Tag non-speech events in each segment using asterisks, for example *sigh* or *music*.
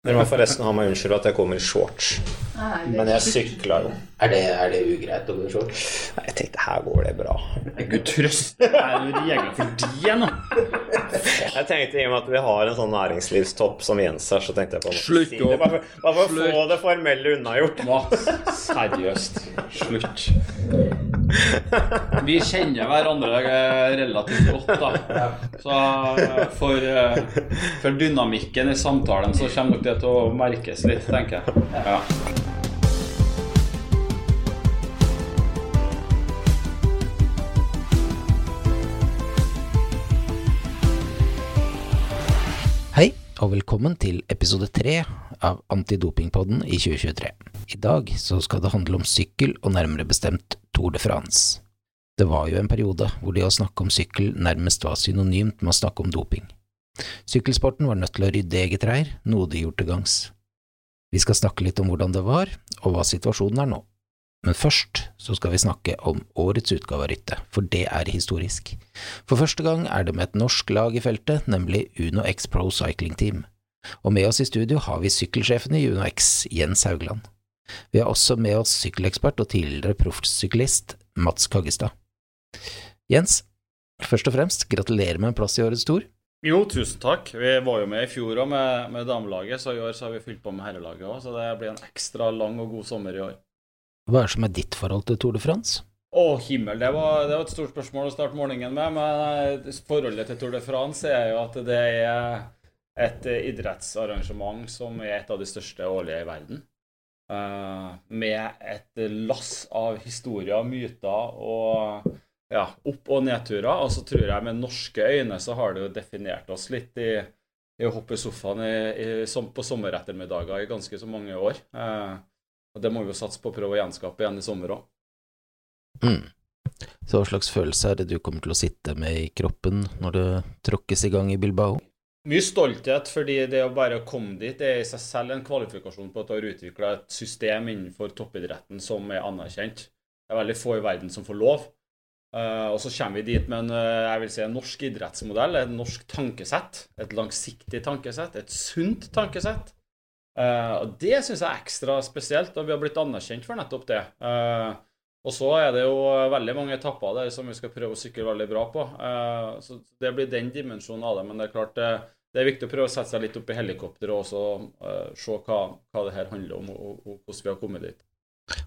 Dere må forresten ha meg unnskyldt at jeg kommer i shorts. Men jeg sykla jo. Er det, er det ugreit å gå i shorts? Nei, Jeg tenkte her går det bra. Gud trøst er du regler for de nå. Jeg tenkte i og med at vi har en sånn næringslivstopp som Jens her, så tenkte jeg på å Slutt si det. opp. Bare for, bare for å få det formelle unnagjort. Hva? Seriøst. Slutt. Vi kjenner hverandre relativt godt, da. Så eh, for, eh, for dynamikken i samtalen så kommer nok det til å merkes litt, tenker jeg. Ja. Og velkommen til episode tre av Antidopingpodden i 2023. I dag så skal det handle om sykkel, og nærmere bestemt Tour de France. Det var jo en periode hvor det å snakke om sykkel nærmest var synonymt med å snakke om doping. Sykkelsporten var nødt til å rydde eget reir, noe de gjorde til gangs. Vi skal snakke litt om hvordan det var, og hva situasjonen er nå. Men først så skal vi snakke om årets utgave av Rytte, for det er historisk. For første gang er det med et norsk lag i feltet, nemlig Uno X Pro Cycling Team. Og med oss i studio har vi sykkelsjefen i Uno X, Jens Haugland. Vi har også med oss sykkelekspert og tidligere proffsyklist Mats Kaggestad. Jens, først og fremst, gratulerer med en plass i årets Tour. Jo, tusen takk. Vi var jo med i fjor òg med, med damelaget, så i år så har vi fylt på med herrelaget òg, så det blir en ekstra lang og god sommer i år. Hva er det som er ditt forhold til Tour de France? Å, himmel, det var, det var et stort spørsmål å starte morgenen med. Men eh, forholdet til Tour de France er jo at det er et eh, idrettsarrangement som er et av de største årlige i verden. Uh, med et lass av historier, myter og ja, opp- og nedturer. Og så tror jeg med norske øyne så har det jo definert oss litt i, i å hoppe i sofaen i, i, som på sommerettermiddager i ganske så mange år. Eh, og det må vi jo satse på å prøve å gjenskape igjen i sommer òg. Mm. Så hva slags følelse er det du kommer til å sitte med i kroppen når det tråkkes i gang i Bilbao? Mye stolthet, fordi det å bare komme dit det er i seg selv en kvalifikasjon på at du har utvikla et system innenfor toppidretten som er anerkjent. Det er veldig få i verden som får lov. Eh, og så kommer vi dit med en, eh, jeg vil si, en norsk idrettsmodell, et norsk tankesett. Et langsiktig tankesett, et sunt tankesett. Eh, og det syns jeg er ekstra spesielt, og vi har blitt anerkjent for nettopp det. Uh, og så er det jo veldig mange etapper der som vi skal prøve å sykle veldig bra på. Uh, så det blir den dimensjonen av det. Men det er klart det, det er viktig å prøve å sette seg litt opp i helikopteret og også se hva, hva det her handler om, og, og hvordan vi har kommet dit.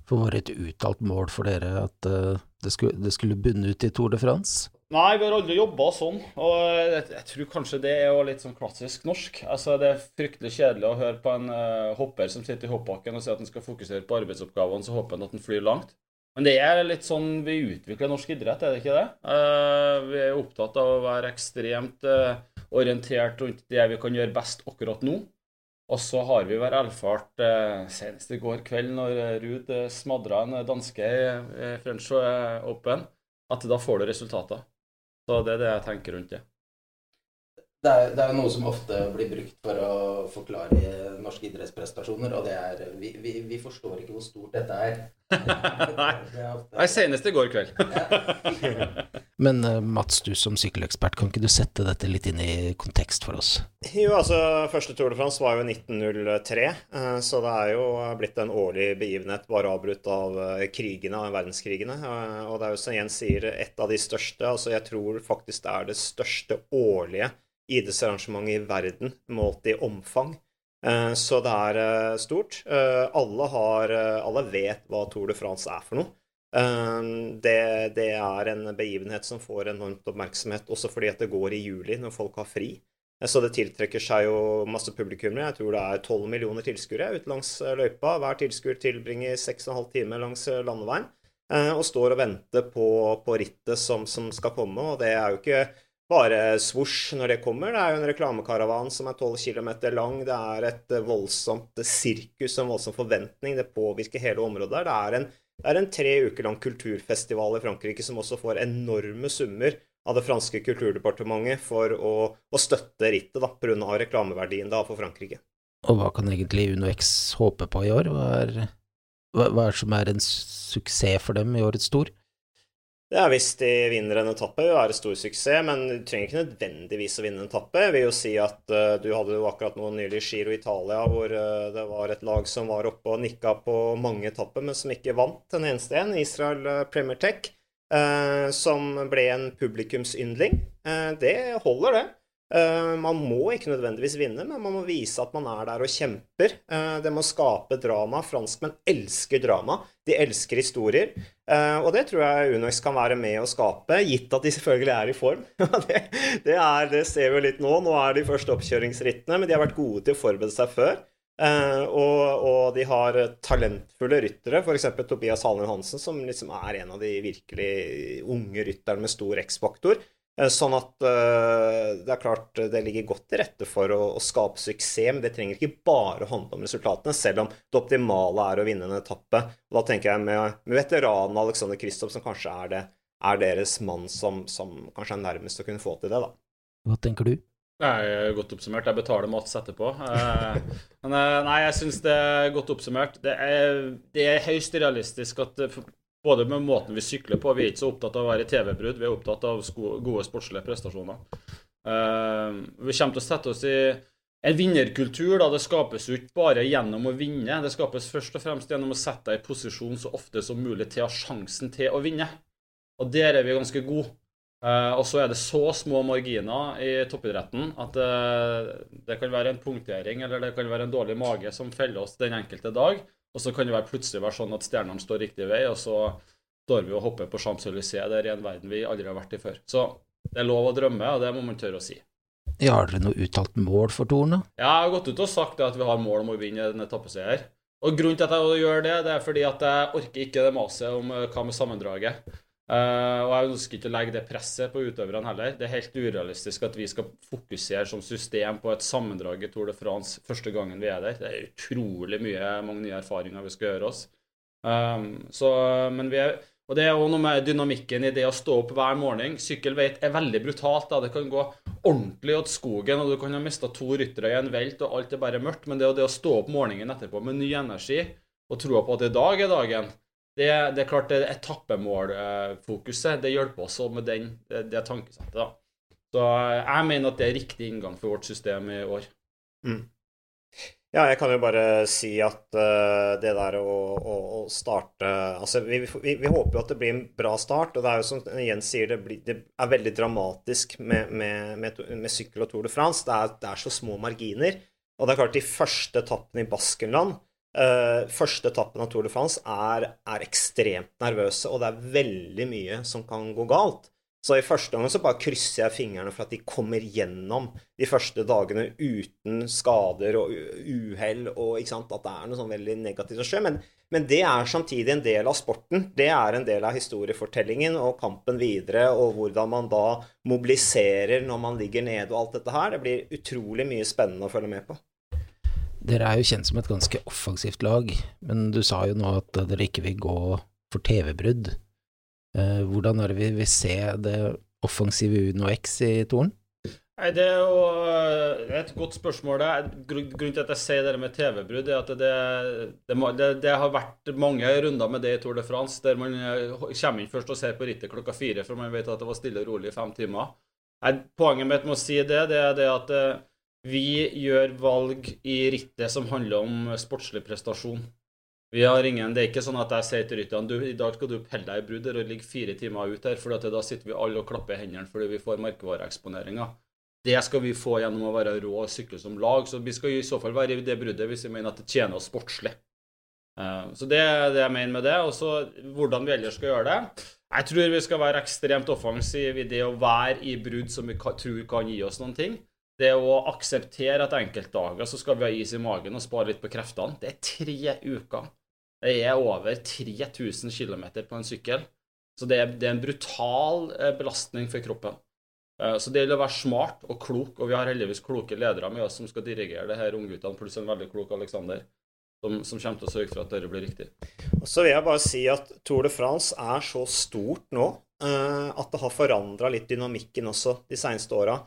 For var det et uttalt mål for dere at det, skulle, det skulle bunne ut i Tour de France? Nei, vi har aldri jobba sånn. Og jeg, jeg tror kanskje det er jo litt sånn klassisk norsk. Altså, Det er fryktelig kjedelig å høre på en uh, hopper som sitter i hoppbakken og sier at han skal fokusere på arbeidsoppgavene, så håper han at han flyr langt. Men det er litt sånn vi utvikler norsk idrett, er det ikke det? Uh, vi er opptatt av å være ekstremt uh, orientert rundt det vi kan gjøre best akkurat nå. Og så har vi vært erfart eh, senest i går kveld, når Ruud smadra en danske i French Open, at da får du resultater. Så det er det jeg tenker rundt det. Det er, det er noe som ofte blir brukt for å forklare norske idrettsprestasjoner, og det er Vi, vi, vi forstår ikke hvor stort dette er. *laughs* Nei. Det er Nei, senest i går kveld. *laughs* Men eh, Mats, du som sykkelekspert, kan ikke du sette dette litt inn i kontekst for oss? Jo, altså, første Tour de France var jo 1903, eh, så det er jo blitt en årlig begivenhet bare avbrutt av eh, krigene, av verdenskrigene. Og det er jo som Jens sier, et av de største. Altså, jeg tror faktisk det er det største årlige idrettsarrangementet i verden målt i omfang. Eh, Så det er eh, stort. Eh, Alle, har, alle vet hva Tour de France er for noe. Det, det er en begivenhet som får enormt oppmerksomhet, også fordi at det går i juli, når folk har fri. Så det tiltrekker seg jo masse publikummere. Jeg tror det er 12 millioner tilskuere ute langs løypa. Hver tilskuer tilbringer 6,5 timer langs landeveien og står og venter på, på rittet som, som skal komme. Og det er jo ikke bare svosj når det kommer. Det er jo en reklamekaravan som er 12 km lang. Det er et eh, voldsomt sirkus, en voldsom forventning. Det påvirker hele området der. Det er en, det er en tre uker lang kulturfestival i Frankrike som også får enorme summer av det franske kulturdepartementet for å, å støtte rittet da, pga. reklameverdien det har for Frankrike. Og hva kan egentlig UnoX håpe på i år? Hva er, hva, hva er som er en suksess for dem i årets Tour? Er hvis de vinner en etappe, vil være stor suksess, men du trenger ikke nødvendigvis å vinne en etappe. Jeg vil jo si at uh, du hadde jo akkurat noe nylig Giro Italia, hvor uh, det var et lag som var oppe og nikka på mange etapper, men som ikke vant en eneste en. Israel uh, Premier Tech, uh, som ble en publikumsyndling. det holder, det. Eh, man må ikke nødvendigvis vinne, men man må vise at man er der og kjemper. Eh, det må skape drama. Franskmenn elsker drama. De elsker historier. Eh, og det tror jeg Unox kan være med å skape, gitt at de selvfølgelig er i form. *laughs* det, det, er, det ser vi jo litt nå. Nå er de første oppkjøringsrittene, men de har vært gode til å forberede seg før. Og, og, de har talentfulle ryttere, f.eks. Tobias Halen Hansen, som liksom er en av de virkelig unge rytterne med stor X-faktor. Eh, sånn at uh, det er klart det ligger godt til rette for å, å, skape suksess, men det trenger ikke bare å handle om resultatene, selv om det optimale er å vinne en etappe. Og da tenker jeg med, med veteranen Alexander Kristoff, som kanskje er, det, er deres mann som, som, kanskje er nærmest å kunne få til det, da. Hva tenker du? Det er godt oppsummert. Jeg betaler Mats etterpå. Eh, *laughs* men nei, jeg syns det er godt oppsummert. Det er, det er høyst realistisk at både med måten vi sykler på. Vi er ikke så opptatt av å være TV-brudd, vi er opptatt av gode sportslige prestasjoner. Uh, vi kommer til å sette oss i en vinnerkultur. da Det skapes jo ikke bare gjennom å vinne. Det skapes først og fremst gjennom å sette deg i posisjon så ofte som mulig til å ha sjansen til å vinne. Og der er vi ganske gode. Uh, og så er det så små marginer i toppidretten at uh, det kan være en punktering eller det kan være en dårlig mage som feller oss den enkelte dag. Og så kan det være plutselig være sånn at stjernene står riktig vei, og så står vi og hopper på Champs-Élysées Det er en verden vi aldri har vært i før. Så det er lov å drømme, og det må man tørre å si. Ja, har dere noe uttalt mål for Toren, da? Ja, jeg har gått ut og sagt at vi har mål om å vinne en etappeseier. Og grunnen til at jeg gjør det, det er fordi at jeg orker ikke det maset om eh, hva med sammendraget. Uh, og jeg ønsker ikke å legge det presset på utøverne heller. Det er helt urealistisk at vi skal fokusere som system på et sammendrag i Tour de France første gangen vi er der. Det er utrolig mye, mange nye erfaringer vi skal gjøre oss. Um, så, er, og det er òg noe med dynamikken i det å stå opp hver morgen. Sykkelveit er veldig brutalt. da, Det kan gå ordentlig åt skogen, og du kan ha mista to ryttere i en velt, og alt er bare mørkt. Men det, det å stå opp morgenen etterpå med ny energi og troa på at i dag er dagen det, det, er klart det etappemålfokuset det hjelper også med den, det, det tankesettet. da. Så jeg mener at det er riktig inngang for vårt system i år. Mm. Ja, jeg kan jo bare si at uh, det der å, å, å starte Altså, vi, vi, vi, håper jo at det blir en bra start. Og det er jo som Jens sier, det, blir, det er veldig dramatisk med, med, med, med, sykkel og Tour de France. Det er, det er så små marginer. Og det er klart, de første etappene i Baskenland Uh, første etappen av Tour de France er, er, ekstremt nervøse, og det er veldig mye som kan gå galt. Så i første omgang så bare krysser jeg fingrene for at de kommer gjennom de første dagene uten skader og uhell og ikke sant, at det er noe sånn veldig negativt som skjer. Men, men, det er samtidig en del av sporten. Det er en del av historiefortellingen og kampen videre, og hvordan man da mobiliserer når man ligger nede og alt dette her. Det blir utrolig mye spennende å følge med på. Dere er jo kjent som et ganske offensivt lag, men du sa jo nå at dere ikke vil gå for TV-brudd. Eh, hvordan er det vi vil se det offensive Uno X i Toren? Nei, Det er jo eh, et godt spørsmål. Grunnen til at jeg sier det med TV-brudd, er at det, det, det, har vært mange runder med det i Tour de France, der man eh, kommer inn først og ser på rittet klokka fire, for man vet at det var stille og rolig i fem timer. Poenget mitt med å si det, det er det at vi gjør valg i rittet som handler om sportslig prestasjon. Vi har ingen, Det er ikke sånn at jeg sier til rytterne i dag skal du pelle deg i brudder og ligge fire timer ut her, for da sitter vi alle og klapper i hendene fordi vi får merkevareeksponeringer. Det skal vi få gjennom å være rå og sykle som lag. Så vi skal i så fall være i det bruddet hvis vi mener at det tjener oss sportslig. Eh, så det er det jeg mener med det. Og så hvordan vi ellers skal gjøre det. Jeg tror vi skal være ekstremt offensive i det å være i brudd som vi tror kan gi oss noen ting. Det å akseptere at enkeltdager så skal vi ha is i magen og spare litt på kreftene. Det er tre uker. Det er over 3000 km på en sykkel. Så det er, det er en brutal eh, belastning for kroppen. Eh, så det gjelder å være smart og klok, og vi har heldigvis kloke ledere med oss som skal dirigere det her ungguttene, pluss en veldig klok Aleksander, som, som, kommer til å sørge for at dette blir riktig. Og så vil jeg bare si at Tour de France er så stort nå Eh, at det har forandra litt dynamikken også de seneste åra.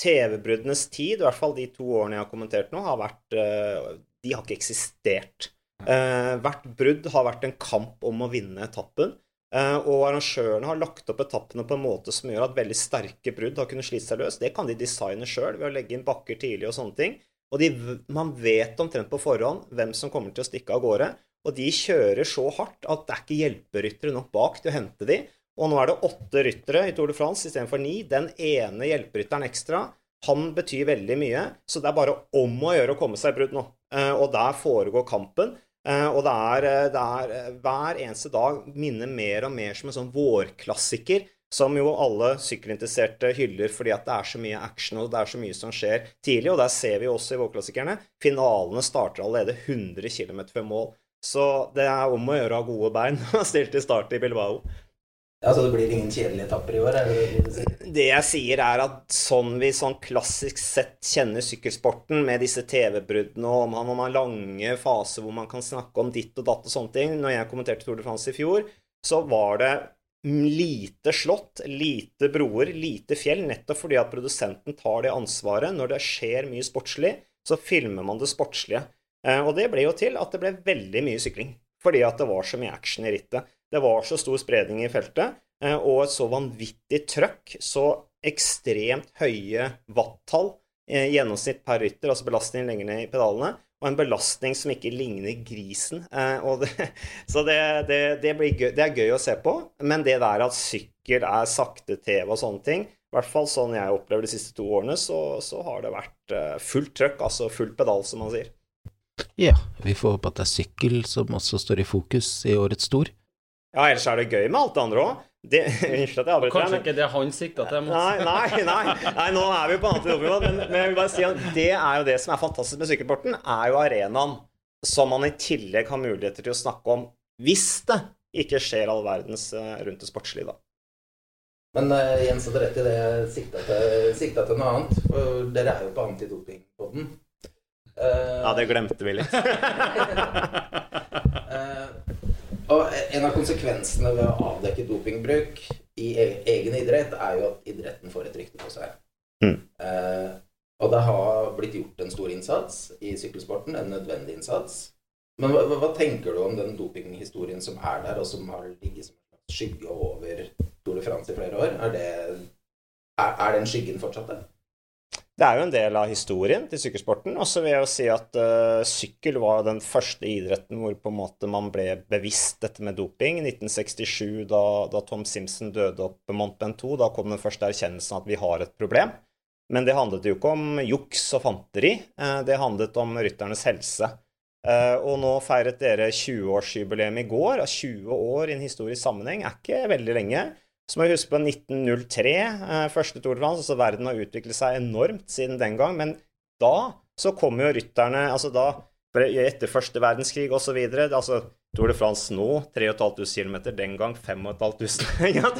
TV-bruddenes tid, i hvert fall de to årene jeg har kommentert nå, har vært eh, De har ikke eksistert. Eh, hvert brudd har vært en kamp om å vinne etappen. Eh, og arrangørene har lagt opp etappene på en måte som gjør at veldig sterke brudd har kunnet slite seg løs. Det kan de designe sjøl ved å legge inn bakker tidlig og sånne ting. Og de, man vet omtrent på forhånd hvem som kommer til å stikke av gårde. Og de kjører så hardt at det er ikke hjelperyttere nok bak til å hente de. Og nå er det åtte ryttere i Tour de France istedenfor ni. Den ene hjelperytteren ekstra, han betyr veldig mye. Så det er bare om å gjøre å komme seg i brudd nå. Eh, og der foregår kampen. Eh, og det er, eh, det er hver eneste dag minner mer og mer som en sånn vårklassiker som jo alle sykkelinteresserte hyller fordi at det er så mye action og det er så mye som skjer tidlig. Og der ser vi også i vårklassikerne. Finalene starter allerede 100 km før mål. Så det er om å gjøre å ha gode bein. *laughs* og Stilt til start i Bilbao. Ja, Så det blir ingen kjedelige etapper i år? Er det, det, det jeg sier, er at sånn vi sånn klassisk sett kjenner sykkelsporten, med disse TV-bruddene og man har lange faser hvor man kan snakke om ditt og datt og sånne ting Når jeg kommenterte Tour de France i fjor, så var det lite slott, lite broer, lite fjell, nettopp fordi at produsenten tar det ansvaret. Når det skjer mye sportslig, så filmer man det sportslige. Eh, og det ble jo til at det ble veldig mye sykling. Fordi at det var så mye action i rittet. Det var så stor spredning i feltet, eh, og et så vanvittig trøkk. Så ekstremt høye wattall, i gjennomsnitt per rytter, altså belastning lenger ned i pedalene og en belastning som ikke ligner grisen. Eh, det, *laughs* så det, det, det, gøy, det, er gøy å se på, men det der at sykkel er sakte-TV og sånne ting, i hvert fall sånn jeg opplever de siste to årene, så, så har det vært eh, fullt trøkk, altså full pedal, som man sier. Ja, vi får håpe at det er sykkel som også står i fokus i årets stor. Ja, ellers er det gøy med alt det andre òg. Det, *laughs* Kanskje ikke det han sikta til? Nei, nei, nei, *laughs* nei, nå er vi på annet men, men jeg vil bare si at det er jo det som er fantastisk med sykkelporten, er jo arenaen som man i tillegg har muligheter til å snakke om hvis det ikke skjer all verdens eh, rundt det sportslige, da. Men uh, Jens hadde rett i det sikta til, sikta til noe annet. For dere er jo på antidopingpodden. Uh, ja, det glemte vi litt. uh, *laughs* Og en av konsekvensene ved å avdekke dopingbruk i e-, egen idrett, er jo at idretten får et rykte på seg. Mm. Eh, og det har blitt gjort en stor innsats i sykkelsporten, en nødvendig innsats. Men hva, hva tenker du om den dopinghistorien som er der, og som har ligget som en skygge over Tour de France i flere år? Er, det, er, er den skyggen fortsatt der? Det er jo en del av historien til sykkelsporten. Og så vil jeg jo si at uh, sykkel var den første idretten hvor på en måte man ble bevisst dette med doping. 1967, da, da Tom Simpson døde opp Mont Ventoux, da kom den første erkjennelsen at vi har et problem. Men det handlet jo ikke om juks og fanteri. Uh, det handlet om rytternes helse. Uh, og nå feiret dere 20-årsjubileum i går. 20 år i en historisk sammenheng er ikke veldig lenge. Så må vi huske på 1903, eh, første Tour de France. altså Verden har utviklet seg enormt siden den gang. Men da så kom jo rytterne altså da, Etter første verdenskrig osv. Altså, Tour de France nå 3500 km, den gang 5500. ja,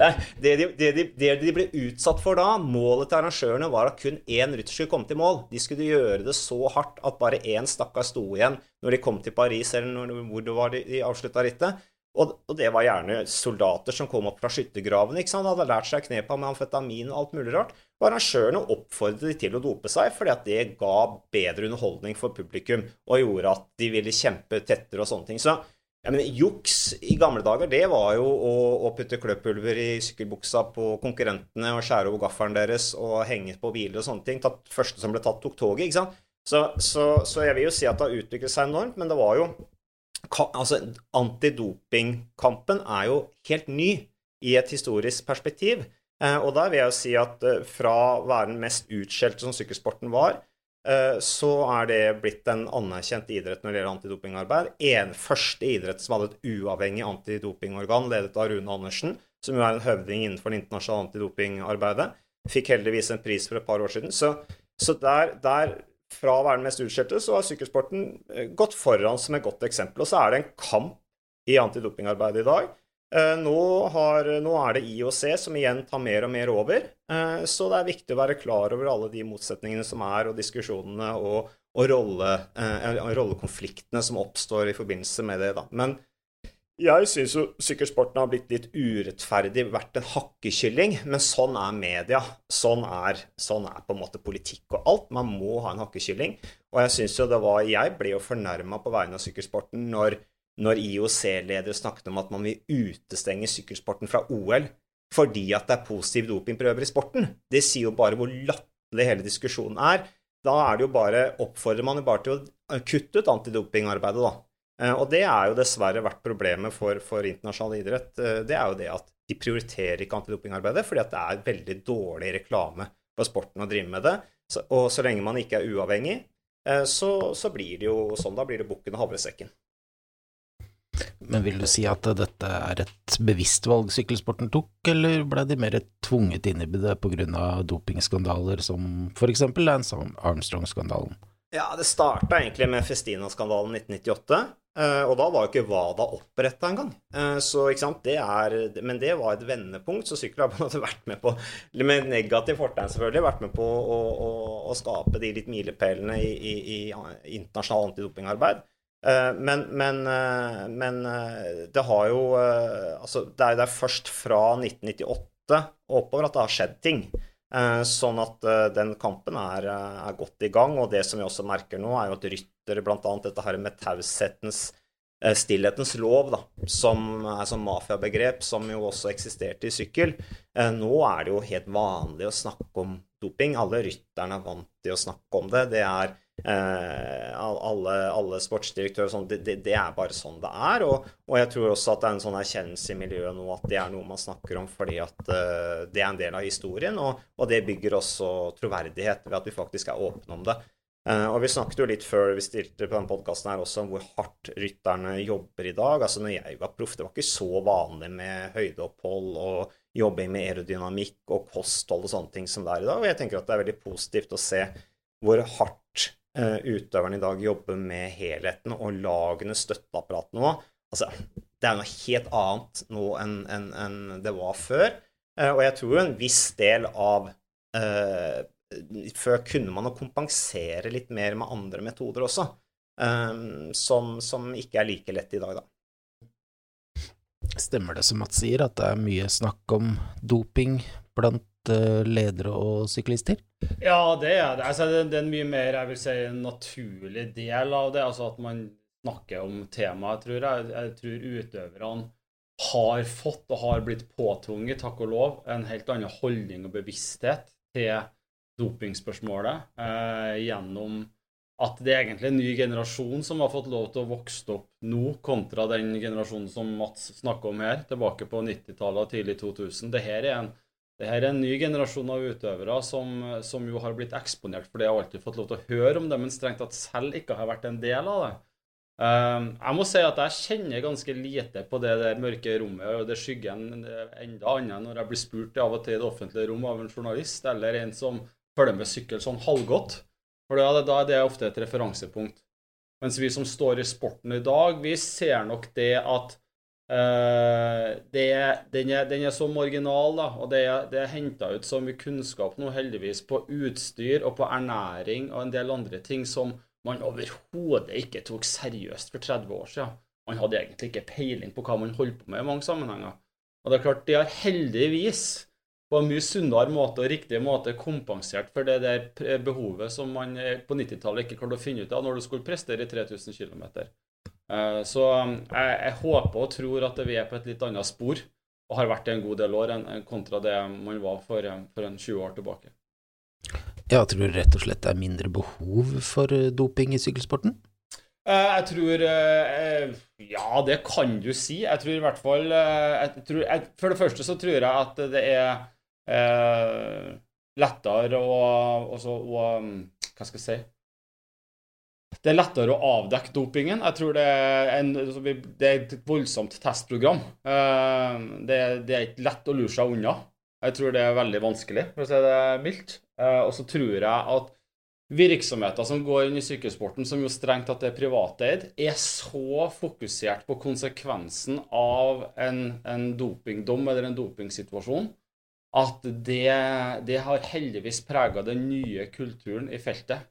*laughs* det, de, det, de, det de ble utsatt for da, målet til arrangørene var at kun én rytter skulle komme til mål. De skulle gjøre det så hardt at bare én stakkar sto igjen når de kom til Paris, eller når, hvor det var de, de avslutta rittet. Og, det var gjerne soldater som kom opp fra skyttergravene. ikke sant? Hadde lært seg knepa med amfetamin og alt mulig rart. Og arrangørene oppfordret de til å dope seg fordi at det ga bedre underholdning for publikum og gjorde at de ville kjempe tettere og sånne ting. Så jeg mener, juks i gamle dager, det var jo å, å putte kløpulver i sykkelbuksa på konkurrentene og skjære over gaffelen deres og henge på biler og sånne ting. Tatt, første som ble tatt, tok toget, ikke sant. Så, så, så jeg vil jo si at det har utviklet seg enormt, men det var jo altså, Antidopingkampen er jo helt ny i et historisk perspektiv. Eh, og da vil jeg jo si at eh, fra å være den mest utskjelte som sykkelsporten var, eh, så er det blitt en anerkjent idrett når det gjelder antidopingarbeid. En første idrett som hadde et uavhengig antidopingorgan, ledet av Rune Andersen, som jo er en høvding innenfor det internasjonale antidopingarbeidet. Fikk heldigvis en pris for et par år siden. Så, så der, der fra å være den mest utskjelte, så har sykkelsporten eh, gått foran som et godt eksempel. Og så er det en kamp i antidopingarbeidet i dag. Eh, nå, har, nå, er det IOC som igjen tar mer og mer over. Eh, så det er viktig å være klar over alle de motsetningene som er, og diskusjonene og, og rolle, rollekonfliktene som oppstår i forbindelse med det. Da. Men jeg syns jo sykkelsporten har blitt litt urettferdig, vært en hakkekylling. Men sånn er media. Sånn er, sånn er på en måte politikk og alt. Man må ha en hakkekylling. Og jeg syns jo det var Jeg ble jo fornærma på vegne av sykkelsporten når når IOC-ledere snakket om at man vil utestenge sykkelsporten fra OL fordi at det er positive dopingprøver i sporten. Det sier jo bare hvor latterlig hele diskusjonen er. Da er det jo bare, oppfordrer man jo bare til å kutte ut antidopingarbeidet, da. Eh, og det er jo dessverre vært problemet for, for internasjonal idrett. Eh, det er jo det at de prioriterer ikke antidopingarbeidet fordi at det er veldig dårlig reklame for sporten å drive med det. Og så lenge man ikke er uavhengig, eh, så, så blir det jo sånn. Da blir det bukken og havresekken. Men vil du si at dette er et bevisst valg sykkelsporten tok, eller ble de mer tvunget inn i det pga. dopingskandaler som f.eks. Lance Armstrong-skandalen? Ja, det starta egentlig med Festina-skandalen 1998. Eh, og da var jo ikke WADA oppretta engang. Uh, så, ikke men det var et vendepunkt, så sykkel har vært med på Med negativ fortegn, selvfølgelig, vært med på å, å, å skape de litt milepælene i, i, i internasjonalt antidopingarbeid. Eh, men, men, eh, men, eh, det har jo Altså, det er, er først fra 1998 og oppover at det har skjedd ting. Sånn at den kampen er, er, godt i gang. Og det som vi også merker nå, er jo at ryttere, bl.a. dette her med taushetens Stillhetens lov, da, som er sånn mafiabegrep som jo også eksisterte i sykkel. Nå er det jo helt vanlig å snakke om doping. Alle rytterne er vant til å snakke om det. Det er Eh, alle, alle sportsdirektører sånn, det, det, er bare sånn det er. Og, og, jeg tror også at det er en sånn erkjennelse i miljøet nå at det er noe man snakker om fordi at uh, det er en del av historien. Og, og, det bygger også troverdighet ved at vi faktisk er åpne om det. Uh, og vi snakket jo litt før vi stilte på den podkasten her også om hvor hardt rytterne jobber i dag. Altså når jeg var proff, det var ikke så vanlig med høydeopphold og jobbing med aerodynamikk og kosthold og sånne ting som det er i dag. Og jeg tenker at det er veldig positivt å se hvor hardt utøverne i dag jobber med helheten, og lagene, støtteapparatene nå altså, Det er noe helt annet nå enn en, en det var før. Uh, og jeg tror en viss del av uh, Før kunne man kompensere litt mer med andre metoder også, som, som, ikke er like lett i dag, da. Stemmer det som Mats sier, at det er mye snakk om doping blant ledere og syklister? Ja, det er det. Altså, det er en mye mer jeg vil si, naturlig del av det. Altså at man snakker om temaet, tror jeg. Jeg tror utøverne har fått og har blitt påtvunget, takk og lov, en helt annen holdning og bevissthet til dopingspørsmålet eh, gjennom at det er egentlig en ny generasjon som har fått lov til å vokse opp nå, kontra den generasjonen som Mats snakker om her, tilbake på 90-tallet og tidlig 2000. Dette er en det her er en ny generasjon av utøvere som, som, jo har blitt eksponert for det og alltid fått lov til å høre om det, men strengt tatt selv ikke har vært en del av det. Um, jeg må si at jeg kjenner ganske lite på det der mørke rommet og det skyggen enda annet når jeg blir spurt av og til i det offentlige rom av en journalist eller en som følger med sykkel sånn halvgodt. For da er det ofte et referansepunkt. Mens vi som står i sporten i dag, vi ser nok det at Uh, den, er, den, er, så marginal, da, og det er, det er henta ut så mye kunnskap nå, heldigvis, på utstyr og på ernæring og en del andre ting som man overhodet ikke tok seriøst for 30 år siden. Man hadde egentlig ikke peiling på hva man holdt på med i mange sammenhenger. Og det er klart, de har heldigvis på en mye sunnere måte og riktig måte kompensert for det der behovet som man eh, på 90-tallet ikke klarte å finne ut av når du skulle prestere i 3000 km. Eh, så um, jeg, jeg, håper og tror at vi er på et litt annet spor, og har vært det en god del år, enn kontra det man var for, um, for en 20 år tilbake. Ja, jeg tror rett og slett det er mindre behov for uh, doping i sykkelsporten? Eh, jeg tror eh, Ja, det kan du si. Jeg tror i hvert fall tror, jeg, For det første så tror jeg at det er eh, lettere å, også, å um, Hva skal jeg si det er lettere å avdekke dopingen. Jeg tror det er, en, altså, det er et voldsomt testprogram. Eh, det, det, er ikke lett å lure seg unna. Jeg tror det er veldig vanskelig, for å si det mildt. Eh, og så tror jeg at virksomheter som går inn i sykkelsporten, som jo strengt tatt er privateid, er så fokusert på konsekvensen av en, en dopingdom eller en dopingsituasjon at det, det har heldigvis prega den nye kulturen i feltet.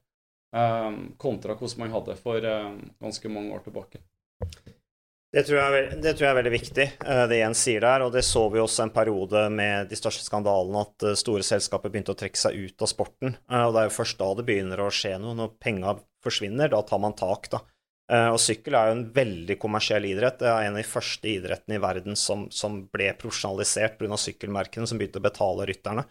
Ehm, kontra hvordan man hadde for ehm, ganske mange år tilbake. Det tror, jeg, det tror jeg er veldig viktig, eh, det Jens sier der. Og det så vi også en periode med de største skandalene, at eh, store selskaper begynte å trekke seg ut av sporten. Eh, og det er jo først da det begynner å skje noe. Når penga forsvinner, da tar man tak, da. Og sykkel er jo en veldig kommersiell idrett. Det er en av de første idrettene i verden som, som ble profesjonalisert pga. sykkelmerkene som begynte å betale rytterne.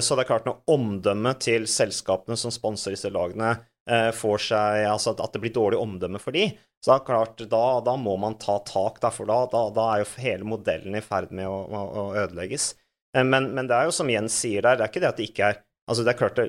Så det er klart, når omdømmet til selskapene som sponser disse lagene, får seg Altså at det blir dårlig omdømme for de, så er klart, da, da må man ta tak, da, for da, da, da, er jo hele modellen i ferd med å, å, å ødelegges. Men, men, det er jo som Jens sier der, det er ikke det at det ikke er Altså, det er klart det,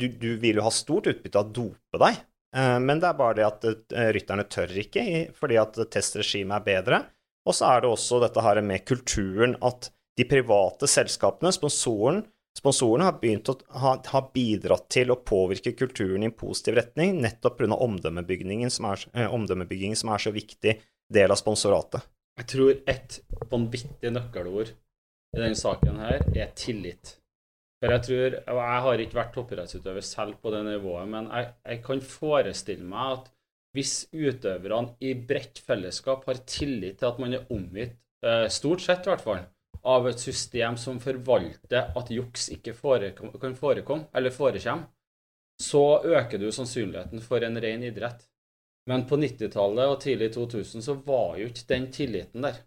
du, du vil jo ha stort utbytte av å dope deg, eh, men det er bare det at eh, rytterne tør ikke, fordi at testregimet er bedre. Og så er det også dette her med kulturen, at de private selskapene, sponsoren, sponsorene, har, å, ha, har bidratt til å påvirke kulturen i en positiv retning, nettopp pga. Omdømmebyggingen, som eh, omdømmebyggingen som er så viktig del av sponsoratet. Jeg tror et vanvittig nøkkelord i denne saken her er tillit. For jeg tror, og jeg har ikke vært toppidrettsutøver selv på det nivået, men jeg, jeg, kan forestille meg at hvis utøverne i bredt fellesskap har tillit til at man er omgitt, eh, stort sett i hvert fall, av et system som forvalter at juks ikke forekom, kan forekomme, eller forekomme, så øker du sannsynligheten for en ren idrett. Men på 90-tallet og tidlig 2000 så var jo ikke den tilliten der.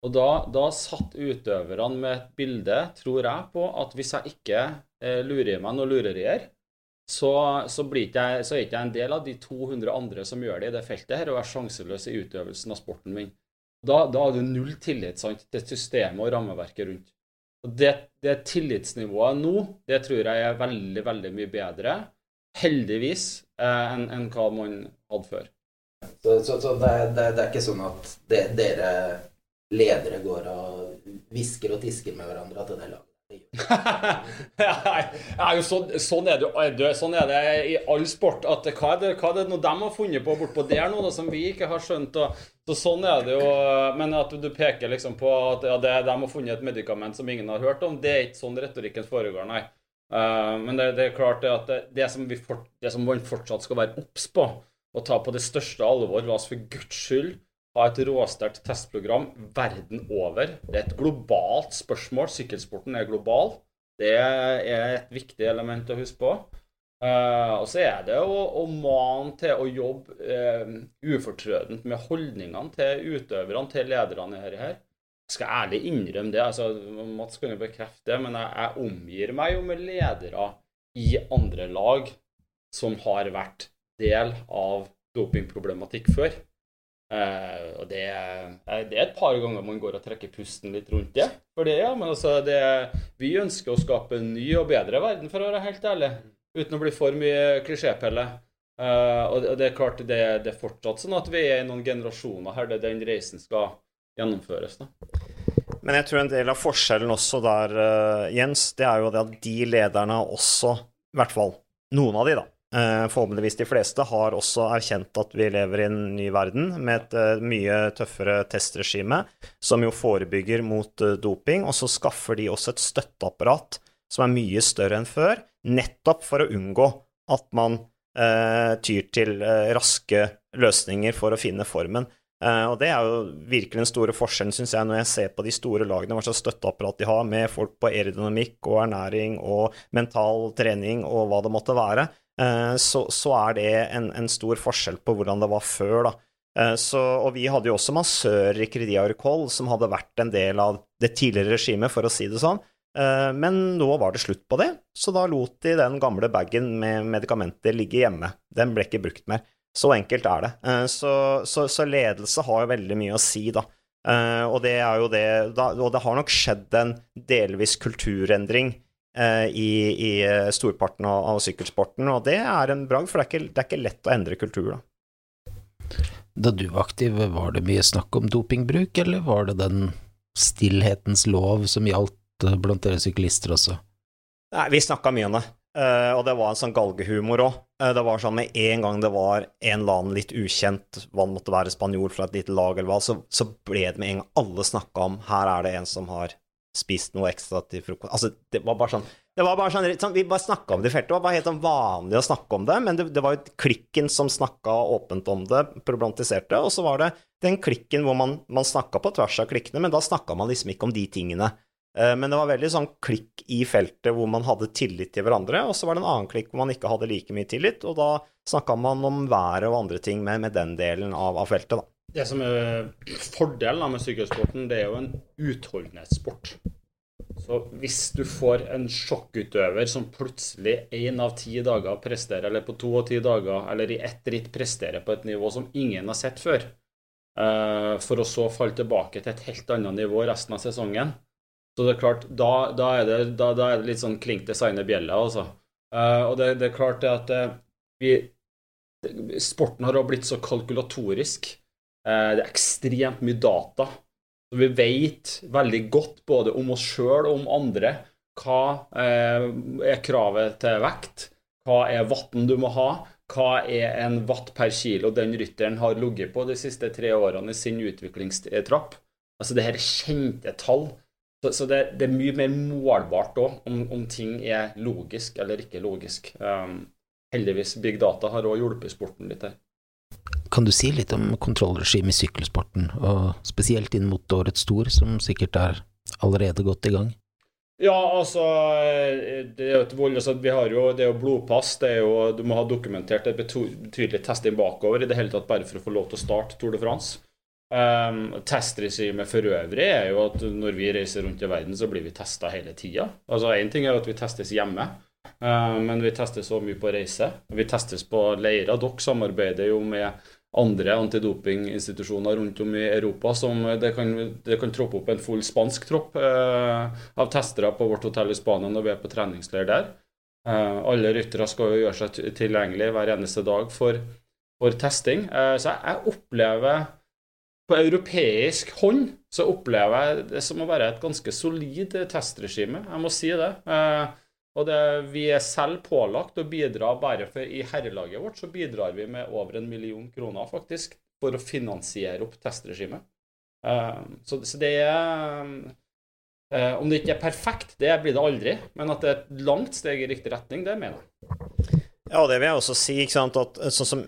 Og da, da satt utøverne med et bilde, tror jeg, på at hvis jeg ikke eh, lurer meg noe lurerier, så, så, jeg, så, er ikke jeg en del av de 200 andre som gjør det i det feltet her, og er sjanseløs i utøvelsen av sporten min. Da, da har du null tillit sant, til systemet og rammeverket rundt. Og det, det, tillitsnivået nå, det tror jeg er veldig, veldig mye bedre, heldigvis, eh, enn en hva man hadde før. Så, så, så det, det, det, er ikke sånn at dere ledere går og hvisker og tisker med hverandre at det er *laughs* laget ja, sånn, sånn, er det, sånn er det i all sport. At hva er det, hva er det de har funnet på bortpå der nå, som vi ikke har skjønt? Og, så sånn er det jo. Men at du peker liksom på at ja, det, de har funnet et medikament som ingen har hørt om, det er ikke sånn retorikken foregår, nei. Uh, men det, det, er klart det at det, som vi for, det som man fortsatt skal være obs på, og ta på det største alvor, la oss for guds skyld ha et råsterkt testprogram verden over. Det er et globalt spørsmål. Sykkelsporten er global. Det er et viktig element å huske på. Uh, og så er det å, å mane til å jobbe uh, ufortrødent med holdningene til utøverne, til lederne dette her. Jeg skal ærlig innrømme det. altså Mats kan jo bekrefte det, men jeg, jeg omgir meg jo med ledere i andre lag som har vært del av dopingproblematikk før. Uh, og det, det, er et par ganger man går og trekker pusten litt rundt det. For det, ja, men altså, det, vi ønsker å skape en ny og bedre verden, for å være helt ærlig. Uten å bli for mye klisjépelle. Uh, og det er klart det, det, er fortsatt sånn at vi er i noen generasjoner her der den reisen skal gjennomføres. da. Men jeg tror en del av forskjellen også der, Jens, det er jo det at de lederne også, i hvert fall noen av de, da, Eh, forhåpentligvis de fleste har også erkjent at vi lever i en ny verden med et mye tøffere testregime, som jo forebygger mot doping. Og så skaffer de også et støtteapparat som er mye større enn før, nettopp for å unngå at man eh, tyr til eh, raske løsninger for å finne formen. Eh, og det er jo virkelig den store forskjellen, syns jeg, når jeg ser på de store lagene, hva slags støtteapparat de har, med folk på aerodynamikk og ernæring og mental trening og hva det måtte være. Eh, så, så, er det en, en, stor forskjell på hvordan det var før, da. Eh, så, og vi hadde jo også massører i Crédit Agricole som hadde vært en del av det tidligere regimet, for å si det sånn. Eh, men nå var det slutt på det, så da lot de den gamle bagen med medikamenter ligge hjemme. Den ble ikke brukt mer. Så enkelt er det. Så, så, så ledelse har jo veldig mye å si, da. Og det det Og det har nok skjedd en delvis kulturendring Eh, i, i eh, storparten av, av, sykkelsporten, og det er en bragd, for det er, ikke, det er, ikke, lett å endre kultur, da. Da du var aktiv, var det mye snakk om dopingbruk, eller var det den stillhetens lov som gjaldt eh, blant dere syklister også? Nei, vi snakka mye om det, og det var en sånn galgehumor òg. Det var sånn med en gang det var en eller annen litt ukjent, hva det måtte være, spanjol fra et lite lag eller hva, så, så ble det med en gang alle snakka om her er det en som har spist noe ekstra til frokost Altså, det var bare sånn det var bare sånn, sånn Vi bare snakka om det i feltet. Det var bare helt sånn vanlig å snakke om det, men det, det var jo klikken som snakka åpent om det, problematiserte, og så var det den klikken hvor man, man snakka på tvers av klikkene, men da snakka man liksom ikke om de tingene Eh, men det var veldig sånn klikk i feltet hvor man hadde tillit til hverandre, og så var det en annen klikk hvor man ikke hadde like mye tillit, og da snakka man om været og andre ting med, med den delen av, av, feltet, da. Det som er fordelen med sykkelsporten, det er jo en utholdenhetssport. Så hvis du får en sjokkutøver som plutselig én av ti dager presterer, eller på to av ti dager, eller i ett ritt presterer på et nivå som ingen har sett før, uh, for å så falle tilbake til et helt annet nivå resten av sesongen, så det er klart, da, da, er, det, da, da er, det, litt sånn klink designer bjella, altså. Uh, og det, det, er klart det at uh, vi Sporten har blitt så kalkulatorisk. Uh, det er ekstremt mye data. Så vi vet veldig godt både om oss sjøl og om andre hva er kravet til vekt, hva er vatten du må ha, hva er en watt per kilo den rytteren har ligget på de siste tre årene i sin utviklingstrapp. Altså det her er kjente tall så, så det, det, er mye mer målbart òg, om, om, ting er logisk eller ikke logisk. Um, heldigvis, big data har òg hjulpet sporten litt her. Kan du si litt om kontrollregimet i sykkelsporten, og spesielt inn mot årets Tour, som sikkert er allerede godt i gang? Ja, altså det er jo et vold, altså, Vi har jo det er jo blodpass. det er jo, Du må ha dokumentert et betydelig testing bakover i det hele tatt bare for å få lov til å starte Tour de France. Um, Testregimet for øvrig er jo at når vi reiser rundt i verden, så blir vi testa hele tida. Altså Én ting er at vi testes hjemme, uh, men vi testes så mye på reise. Vi testes på leirer. Dere samarbeider jo med andre antidopinginstitusjoner rundt om i Europa. som Det kan, det kan troppe opp en full spansk tropp uh, av testere på vårt hotell i Spania når vi er på treningsleir der. Uh, alle ryttere skal jo gjøre seg tilgjengelig hver eneste dag for, for testing. Så jeg opplever på europeisk hånd så opplever jeg det som å være et ganske solid testregime. Jeg må si det. Eh, og det, vi er selv pålagt å bidra bare for i herrelaget vårt så bidrar vi med over en million kroner, faktisk, for å finansiere opp testregimet. Eh, så, så, det er eh, Om det ikke er perfekt, det blir det aldri, men at det er et langt steg i riktig retning, det mener jeg. Ja, det vil jeg også si. at sånn som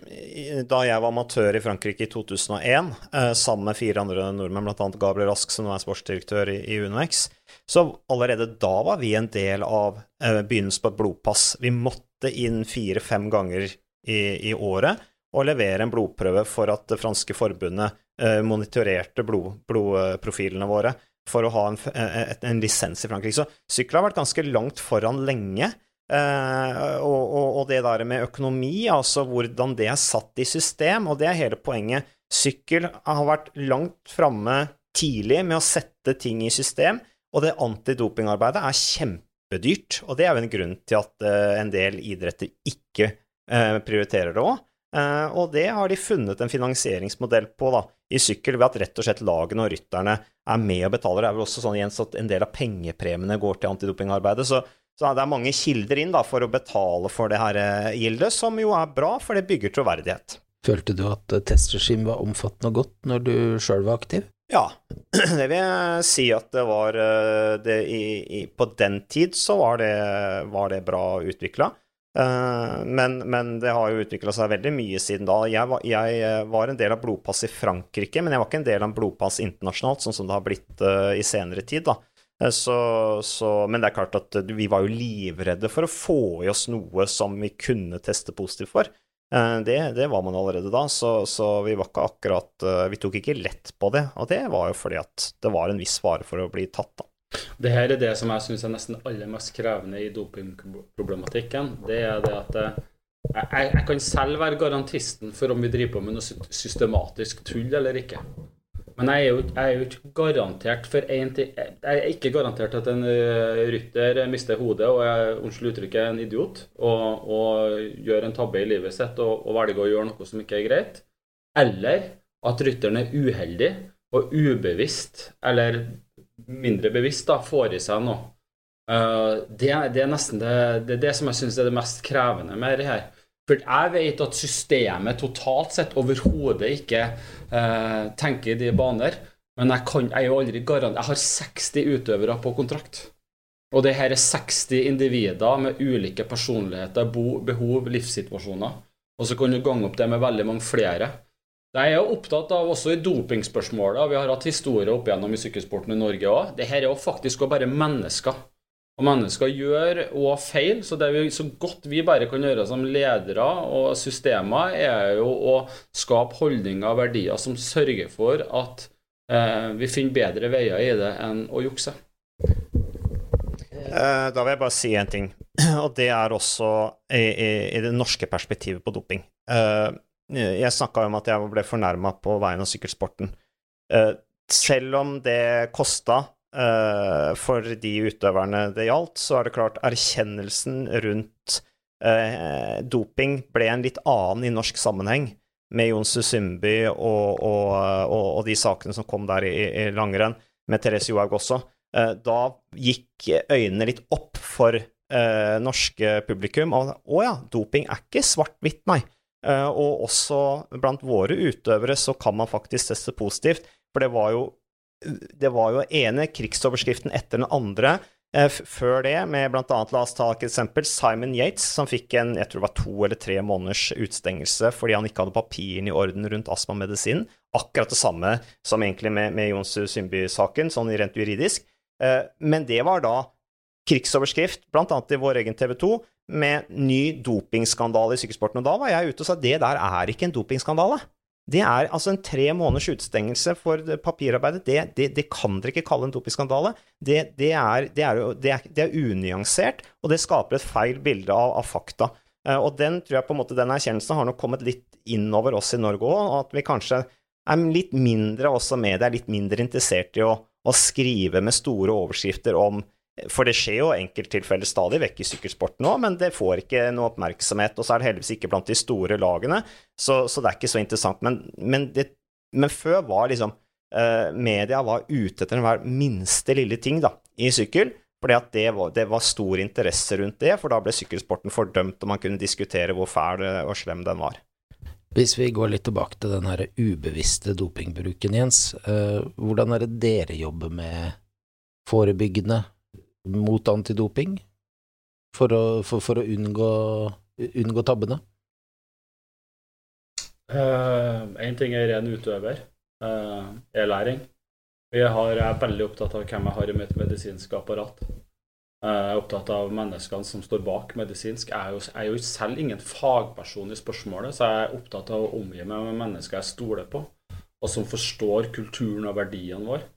Da jeg var amatør i Frankrike i 2001, eh, sammen med fire andre nordmenn, bl.a. Gabriel Rask, som nå er sportsdirektør i, i UnoX, så allerede da var vi en del av eh, begynnelsen på et blodpass. Vi måtte inn fire-fem ganger i, i, året og levere en blodprøve for at det franske forbundet eh, monitorerte blod, blodprofilene våre for å ha en, en, en lisens i Frankrike. Så sykkel har vært ganske langt foran lenge. Uh, og, og, og, det der med økonomi, altså hvordan det er satt i system, og det er hele poenget. Sykkel har vært langt framme tidlig med å sette ting i system, og det antidopingarbeidet er kjempedyrt. Og det er jo en grunn til at uh, en del idretter ikke uh, prioriterer det òg. og det har de funnet en finansieringsmodell på da, i sykkel, ved at rett og slett lagene og rytterne er med og betaler. Det er vel også sånn Jens, at en del av pengepremiene går til antidopingarbeidet. så så det er mange kilder inn da, for å betale for det her eh, gildet, som jo er bra, for det bygger troverdighet. Følte du at eh, testregimet var omfattende og godt når du sjøl var aktiv? Ja, *clears throat* det vil jeg si at det var eh, det, i, i, På den tid så var det, var det bra utvikla. Men, men, det har jo utvikla seg veldig mye siden da. Jeg var, jeg var, en del av Blodpass i Frankrike, men jeg var ikke en del av Blodpass internasjonalt, sånn som det har blitt i senere tid. da. Eh, så, så, men det er klart at vi var jo livredde for å få i oss noe som vi kunne teste positivt for. Eh, det, det var man allerede da, så, så, vi var ikke akkurat eh, Vi tok ikke lett på det. Og det var jo fordi at det var en viss fare for å bli tatt, da. Det her er det som jeg syns er nesten aller mest krevende i dopingproblematikken. Det er det at jeg, jeg, kan selv være garantisten for om vi driver på med noe systematisk tull eller ikke. Men jeg er, jo, jeg er jo ikke garantert for én ting Jeg er ikke garantert at en uh, rytter mister hodet og er unnskyld uttrykket, en idiot og, og, gjør en tabbe i livet sitt og, og, velger å gjøre noe som ikke er greit. Eller at rytteren er uheldig og ubevisst, eller mindre bevisst, da, får i seg noe. Uh, det, det, er nesten det, det, det som jeg syns er det mest krevende med det her. For jeg vet at systemet totalt sett overhodet ikke uh, tenker i de baner. Men jeg, kan, jeg er jo aldri garant... Jeg har 60 utøvere på kontrakt. Og det her er 60 individer med ulike personligheter, behov, livssituasjoner. Og så kan du gange opp det med veldig mange flere. Jeg er jo opptatt av også i dopingspørsmålet, og vi har hatt historie opp igjennom i sykkelsporten i Norge òg. Det her er jo faktisk bare mennesker. Og mennesker gjør òg feil, så det vi, så godt vi bare kan gjøre som ledere og systemer, er jo å skape holdninger og verdier som sørger for at vi finner bedre veier i det enn å jukse. Eh, da vil jeg bare si en ting, *clears throat* og det er også i, i, i det norske perspektivet på doping. Eh, jeg snakka om at jeg ble fornærma på veien av sykkelsporten. Eh, selv om det kosta for de utøverne det gjaldt, så er det klart erkjennelsen rundt doping ble en litt annen i norsk sammenheng, med Jon Susymby og, og, og, og, de sakene som kom der i, i langrenn, med Therese Johaug også. Uh, da gikk øynene litt opp for norske publikum. Og å ja, doping er ikke svart-hvitt, nei. Og også blant våre utøvere så kan man faktisk teste positivt, for det var jo det var jo ene krigsoverskriften etter den andre eh, før det, med annet, la oss ta et eksempel, Simon Yates, som fikk en jeg tror det var to eller tre måneders utstengelse fordi han ikke hadde papirene i orden rundt astmamedisin. Akkurat det samme som egentlig med, med Jonsu Symby-saken, sånn rent juridisk. Eh, men det var da krigsoverskrift, annet i vår egen TV 2, med ny dopingskandale i sykkelsporten. Og da var jeg ute og sa at det der er ikke en dopingskandale. Det er altså en tre måneders utestengelse for papirarbeidet. Det, det, det, kan dere ikke kalle en dopingskandale. Det, det, er, er, det er unyansert, og det skaper et feil bilde av, av, fakta. Eh, og den tror jeg på en måte, den erkjennelsen har nok kommet litt innover oss i Norge òg, og at vi kanskje er litt mindre også med det, er litt mindre interessert i å, å skrive med store overskrifter om for det skjer jo enkelttilfeller stadig vekk i sykkelsporten nå, men det får ikke noe oppmerksomhet. Og så er det heldigvis ikke blant de store lagene, så, så det er ikke så interessant. Men, men, det, men før var liksom uh, Media var ute etter hver minste lille ting da, i sykkel. Fordi det var, det var, stor interesse rundt det, for da ble sykkelsporten fordømt, og man kunne diskutere hvor fæl og slem den var. Hvis vi går litt tilbake til den her ubevisste dopingbruken, Jens. Uh, hvordan er det dere jobber med forebyggende mot antidoping for å, for, for å unngå, unngå tabbene? Én uh, ting er ren utøver, uh, er læring. Jeg, jeg, er veldig opptatt av hvem jeg har i mitt medisinske apparat. Uh, jeg er opptatt av menneskene som står bak medisinsk. Jeg er jo, jeg er jo selv ingen fagperson i spørsmålet, så jeg er opptatt av å omgi meg med mennesker jeg stoler på, og som forstår kulturen og verdiene våre.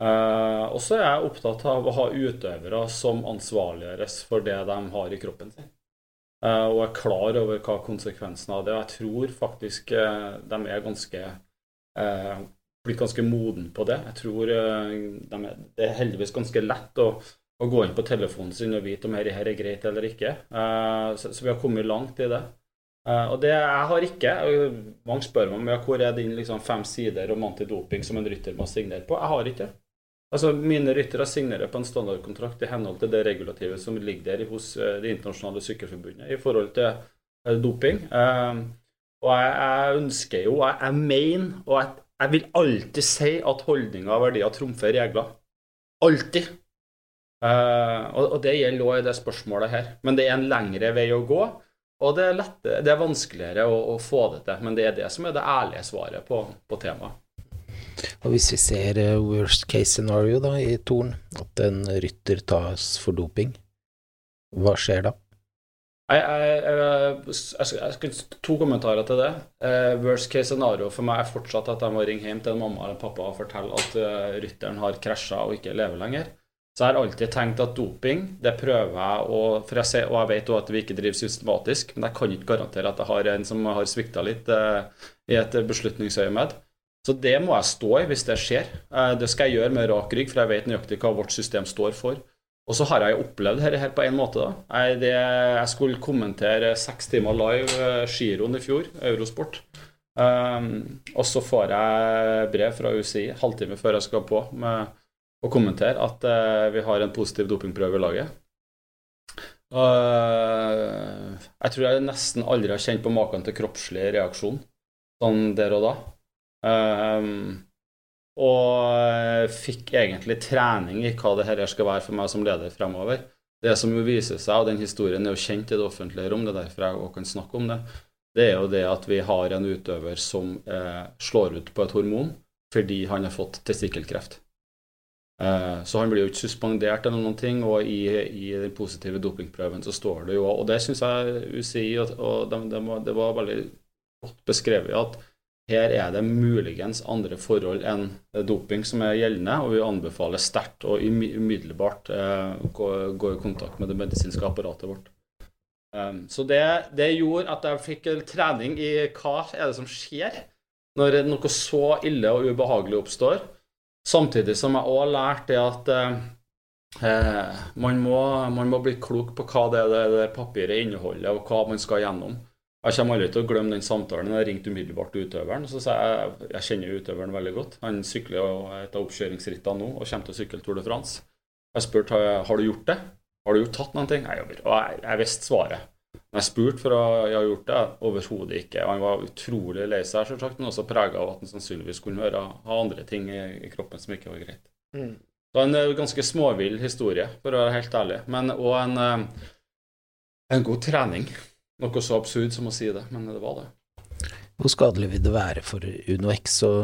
Uh, og så er jeg opptatt av å ha utøvere som ansvarliggjøres for det de har i kroppen sin. Uh, og er klar over hva konsekvensen av det Og jeg tror faktisk uh, de er ganske blitt ganske moden på det. Jeg tror de er, det er heldigvis ganske lett å, å, gå inn på telefonen sin og vite om dette er greit eller ikke. Så, så, vi har kommet langt i det. og det jeg har ikke Mange spør meg om hvor er din liksom, fem sider om antidoping som en rytter må signere på. Jeg har ikke det. Altså, Mine ryttere signerer på en standardkontrakt i henhold til det regulativet som ligger der hos eh, Det internasjonale sykkelforbundet i forhold til eh, doping. Um, og jeg, jeg, ønsker jo, jeg, jeg mener, og jeg, jeg, vil alltid si at holdninger og verdier trumfer regler. Alltid. Uh, og, og, det gjelder òg i det spørsmålet her. Men det er en lengre vei å gå. Og det er, lett, det er vanskeligere å, å, få det til. Men det er det som er det ærlige svaret på, på temaet. Og hvis vi ser eh, worst case scenario da, i Torn, at en rytter tas for doping, hva skjer da? Jeg, jeg, jeg, jeg, To kommentarer til det. Uh, worst case scenario for meg er fortsatt at jeg må ringe hjem til en mamma eller pappa og fortelle at uh, rytteren har krasja og ikke lever lenger. Så jeg har alltid tenkt at doping, det prøver jeg å For jeg ser, og jeg vet også at vi ikke driver systematisk, men jeg kan ikke garantere at jeg har en som har svikta litt uh, i et beslutningsøyemed. Så det må jeg stå i hvis det skjer. Eh, det skal jeg gjøre med rak rygg, for jeg vet nøyaktig hva vårt system står for. Og så har jeg opplevd dette her på en måte. da. Jeg, det, jeg skulle kommentere seks timer live eh, giroen i fjor, Eurosport. Um, og så får jeg brev fra UCI halvtime før jeg skal på med å kommentere at uh, vi har en positiv dopingprøve i laget. Uh, jeg tror jeg nesten aldri har kjent på maken til kroppslig reaksjon sånn der og da. Um, og fikk egentlig trening i hva det her skal være for meg som leder fremover. Det som jo viser seg, og den historien er jo kjent i det offentlige rom, det er derfor jeg også kan snakke om det, det er jo det at vi har en utøver som eh, slår ut på et hormon fordi han har fått testikkelkreft. Eh, så han blir jo ikke suspendert eller noen ting, og i, i den positive dopingprøven så står det jo Og det syns jeg UCI og, og de, de, det var veldig godt beskrevet at her er det muligens andre forhold enn doping som er gjeldende, og vi anbefaler sterkt og umiddelbart eh, gå, i kontakt med det medisinske apparatet vårt. Um, så det, det, gjorde at jeg fikk trening i hva er det som skjer når noe så ille og ubehagelig oppstår. Samtidig som jeg òg lærte at eh, man, må, man, må, bli klok på hva det, det, det papiret inneholder, og hva man skal gjennom. Jeg kommer aldri til å glemme den samtalen. Jeg ringte umiddelbart til utøveren. Så sa jeg jeg kjenner utøveren veldig godt. Han sykler et av oppkjøringsrittene nå og kommer til å sykle Tour de France. Jeg spurte har du gjort det. Har du gjort tatt noen ting? Nei, og jeg, jeg visste svaret. Men jeg spurte for å ha gjort det. Overhodet ikke. Han var utrolig lei seg, selvsagt, men også prega av at han sannsynligvis kunne høre, ha andre ting i, i, kroppen som ikke var greit. Mm. Det var en eh, ganske småvill historie, for å være helt ærlig. Men òg en, eh, en god trening. Noe så absurd som å si det, men det var det. Hvor skadelig vil det være for Uno X å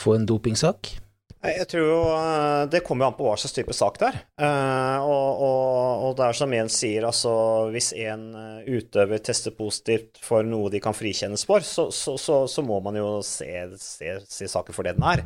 få en dopingsak? Jeg tror jo eh, Det kommer jo an på hva slags type sak det er. Uh, og, og, og, det er som Jens sier, altså hvis en eh, utøver tester positivt for noe de kan frikjennes for, så, så, så, så må man jo se, se, se, saken for det den er.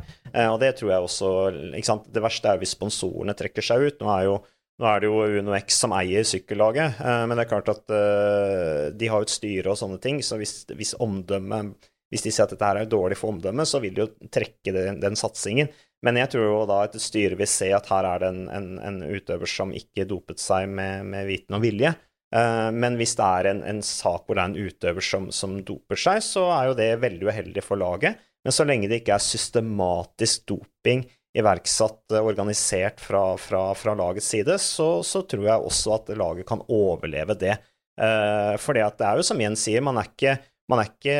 Og det tror jeg også ikke sant? Det verste er hvis sponsorene trekker seg ut. Nå er jo nå er det jo UnoX som eier sykkellaget, eh, men det er klart at eh, de har jo et styre og sånne ting, så hvis, hvis omdømme Hvis de sier at dette her er dårlig for omdømmet, så vil de jo trekke den, den, satsingen. Men jeg tror jo da et styre vil se at her er det en, en, en utøver som ikke dopet seg med, med viten og vilje. Eh, men hvis det er en, en, sak hvor det er en utøver som, som doper seg, så er jo det veldig uheldig for laget. Men så lenge det ikke er systematisk doping iverksatt, eh, organisert fra, fra, fra lagets side, så, så, tror jeg også at laget kan overleve det. Eh, for det er jo som Jens sier, man er ikke, man er ikke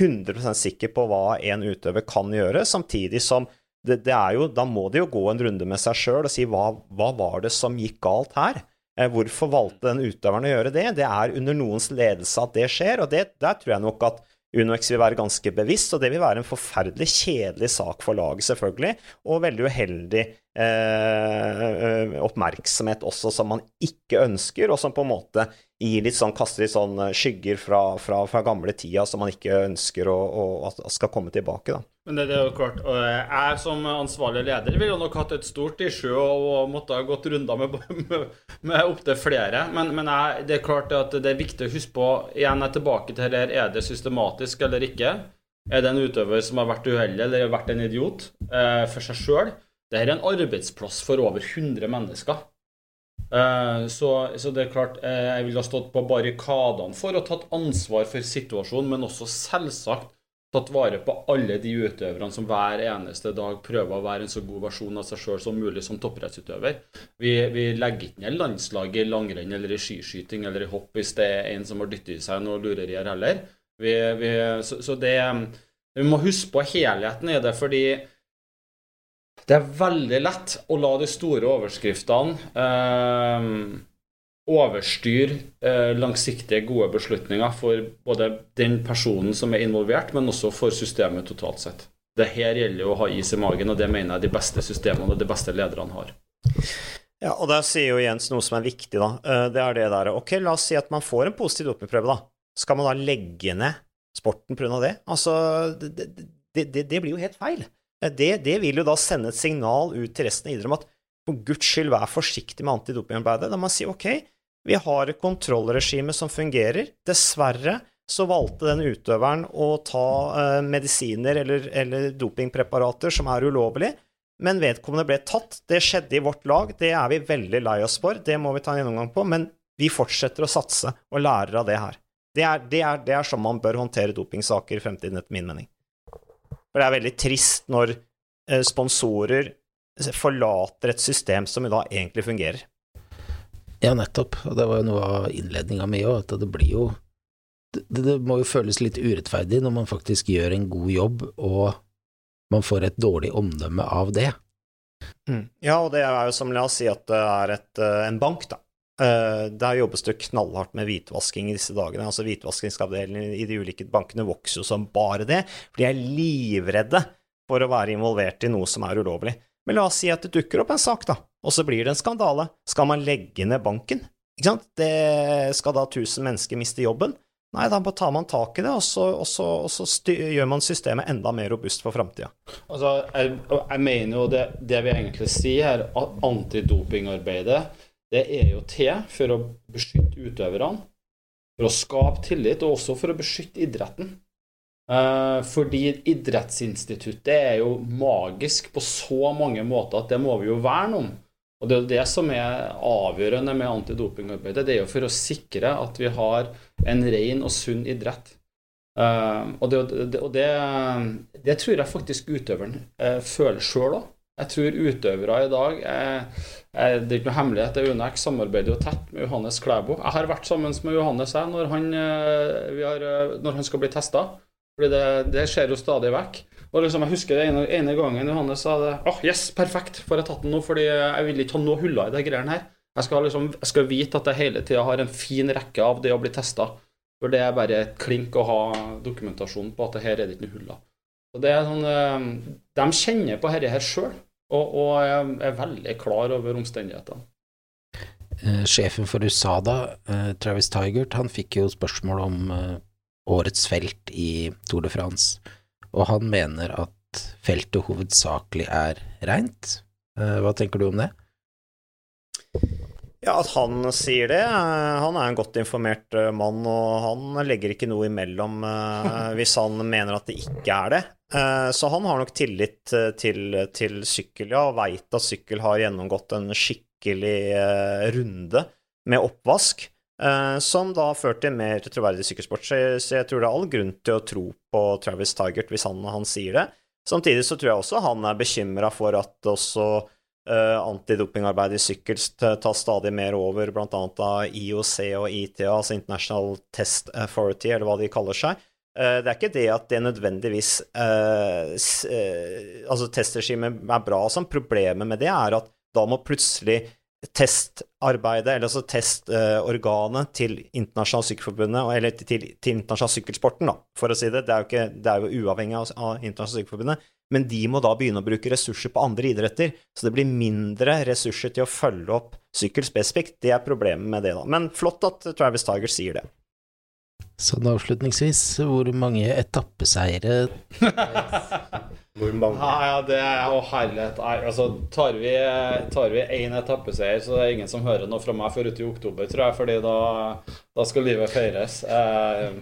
100% sikker på hva en utøver kan gjøre, samtidig som det, det jo, da må det jo gå en runde med seg sjøl og si hva, hva, var det som gikk galt her? Eh, hvorfor valgte den utøveren å gjøre det? Det er under noens ledelse at det skjer, og det, der tror jeg nok at UnoX vil være ganske bevisst, og det vil være en forferdelig kjedelig sak for laget, selvfølgelig, og veldig uheldig eh, eh, oppmerksomhet også, som man ikke ønsker, og som på en måte gir litt sånn, kaster litt sånn skygger fra, fra, fra gamle tida som man ikke ønsker å, å, at skal komme tilbake. da. Men det, det, er jo klart, Jeg som ansvarlig leder ville nok hatt et stort issue og måtte ha gått runder med, *laughs* med, med opptil flere. Men, men jeg, det er klart at det er viktig å huske på Igjen er tilbake til her, er det systematisk eller ikke? Er det en utøver som har vært uheldig eller vært en idiot eh, for seg sjøl? Dette er en arbeidsplass for over 100 mennesker. Eh, så, så, det er klart, eh, jeg ville ha stått på barrikadene for å tatt ansvar for situasjonen, men også selvsagt tatt vare på alle de utøverne som hver eneste dag prøver å være en så god versjon av seg sjøl som mulig som topprettsutøver. Vi, vi, legger ikke ned landslag i langrenn eller i skiskyting eller i hopp hvis det er en som har dyttet i seg noe lurerier heller. Vi, vi, så, så det Vi må huske på helheten i det, fordi det er veldig lett å la de store overskriftene eh, overstyre eh, langsiktige, gode beslutninger for både den personen som er involvert, men også for systemet totalt sett. Det her gjelder jo å ha is i magen, og det mener jeg de beste systemene og de beste lederne har. Ja, og der sier jo Jens noe som er viktig, da. Eh, det er det der Ok, la oss si at man får en positiv dopingprøve, da. Skal man da legge ned sporten pga. det? Altså, det, det, det, det, blir jo helt feil. Eh, det, det vil jo da sende et signal ut til resten av idretten om at for guds skyld, vær forsiktig med antidopingarbeidet. Da man sier ok, vi har et kontrollregime som fungerer. Dessverre så valgte den utøveren å ta eh, medisiner eller, eller, dopingpreparater som er ulovlig, men vedkommende ble tatt. Det skjedde i vårt lag, det er vi veldig lei oss for, det må vi ta en gjennomgang på, men vi fortsetter å satse og lærer av det her. Det er, det er, er sånn man bør håndtere dopingsaker i fremtiden, etter min mening. For det er veldig trist når eh, sponsorer forlater et system som da egentlig fungerer. Ja, nettopp. Og det var jo noe av innledninga mi òg, at det blir jo det, det, må jo føles litt urettferdig når man faktisk gjør en god jobb, og man får et dårlig omdømme av det. Mm. Ja, og det er jo som la oss si at det er et, eh, en bank, da. Der jobbes det knallhardt med hvitvasking i disse dagene. altså Hvitvaskingsavdelingen i de ulike bankene vokser jo som bare det, for de er livredde for å være involvert i noe som er ulovlig. Men la oss si at det dukker opp en sak, da, og så blir det en skandale. Skal man legge ned banken? Ikke sant? Det skal da 1000 mennesker miste jobben? Nei, da tar man tak i det, og så, og så, og så gjør man systemet enda mer robust for framtida. Altså, jeg, jeg, mener jo det, det vi egentlig sier her, at antidopingarbeidet det er jo til for å beskytte utøverne, for å skape tillit, og også for å beskytte idretten. Eh, fordi idrettsinstituttet er jo magisk på så mange måter at det må vi jo verne om. Og det er det som er avgjørende med antidopingarbeidet. Det er jo for å sikre at vi har en ren og sunn idrett. Uh, og, det, og det, det, tror jeg faktisk utøveren uh, føler sjøl òg. Jeg tror utøvere i dag er, er, Det er ikke noe hemmelighet. UNEX samarbeider jo tett med Johannes Klæbo. Jeg har vært sammen med Johannes jeg, når, han, uh, har, når han skal bli testa. Fordi det, det skjer jo stadig vekk. Og liksom, Jeg husker ene, ene gangen Johannes sa det. Åh, oh, yes, perfekt, får jeg tatt den nå, fordi jeg vil ikke ha noe huller i de greiene her. Jeg skal, liksom, jeg skal vite at jeg hele tida har en fin rekke av det å bli testa. For det er bare et klink å ha dokumentasjon på at det her er det ikke noe huller. Så det er sånn, eh, De kjenner på dette her sjøl, og, og er veldig klar over omstendighetene. Eh, sjefen for USADA, eh, Travis Tigert, han fikk jo spørsmål om årets felt i Tour de France og han mener at feltet hovedsakelig er reint. Hva tenker du om det? Ja, at han sier det. Eh, han er en godt informert eh, mann, og han legger ikke noe imellom hvis han mener at det ikke er det. Så han har nok tillit til, til sykkel, ja, og veit at sykkel har gjennomgått en skikkelig runde med oppvask. Eh, som da har ført til mer troverdig sykkelsport. Så jeg, tror det er all grunn til å tro på Travis Tigert hvis han, han sier det. Samtidig så tror jeg også han er bekymra for at også uh, antidopingarbeidet i sykkel tar stadig mer over, bl.a. av IOC og ITA, altså International Test Authority, eller hva de kaller seg. Uh, det er ikke det at det nødvendigvis uh, Altså, testregimet er bra. Sånn. Problemet med det er at da må plutselig testarbeidet, eller altså testorganet til Internasjonale Sykkelforbundet, eller til, til Internasjonal Sykkelsporten, da, for å si det. Det er jo, ikke, det er jo uavhengig av, av Internasjonal Sykkelforbundet. Men de må da begynne å bruke ressurser på andre idretter, så det blir mindre ressurser til å følge opp sykkel spesifikt. Det er problemet med det, da. Men flott at Travis Tiger sier det. Sånn avslutningsvis, hvor mange etappeseiere *laughs* Hvor mange? Ja, ja, det er Å, herlighet. Altså, tar vi, tar vi én etappeseier, så det er ingen som hører noe fra meg før ute i oktober, tror jeg, fordi da, da skal livet feires. Eh,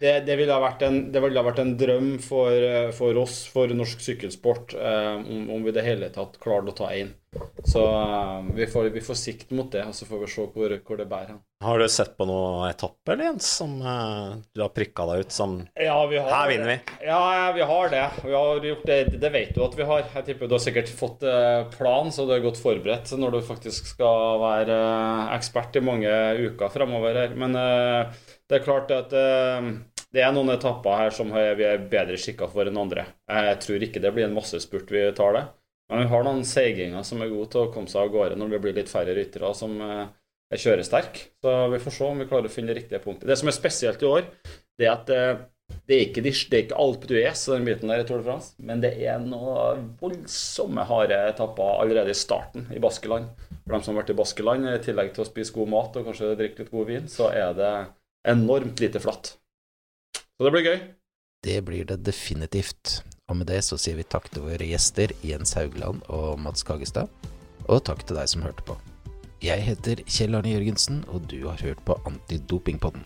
det, det, ville vært en, det ville ha vært en drøm for, for oss, for norsk sykkelsport, eh, om, om, vi i det hele tatt klarte å ta én. Så eh, vi, får, vi, får, sikt mot det, og så får vi se hvor, hvor det bærer hen. Har du sett på noen etappe, eller Jens, som eh, du har prikka deg ut som ja, Her vinner vi. Ja, vi har det. Vi har gjort det. Det vet du at vi har. Jeg tipper du har sikkert fått eh, plan, så du er godt forberedt når du faktisk skal være eh, ekspert i mange uker framover her. Men eh, det er klart at uh, det er noen etapper her som vi er bedre skikka for enn andre. Jeg tror ikke det blir en massespurt vi tar det. Men vi har noen seiginger som er gode til å komme seg av gårde når det blir litt færre ryttere som uh, er kjøresterke. Så vi får se om vi klarer å finne det riktige punktet. Det som er spesielt i år, det er at uh, det er ikke, det er ikke Alpe d'Huez den biten der i Tour de France, men det er noen voldsomme harde etapper allerede i starten i Baskeland. For dem som har vært i Baskeland, i tillegg til å spise god mat og kanskje drikke litt god vin, så er det enormt lite flatt. Så det blir gøy. Det blir det definitivt. Og med det så sier vi takk til våre gjester Jens Haugland og Mats Kagestad. Og takk til deg som hørte på. Jeg heter Kjell Arne Jørgensen, og du har hørt på Antidopingpodden.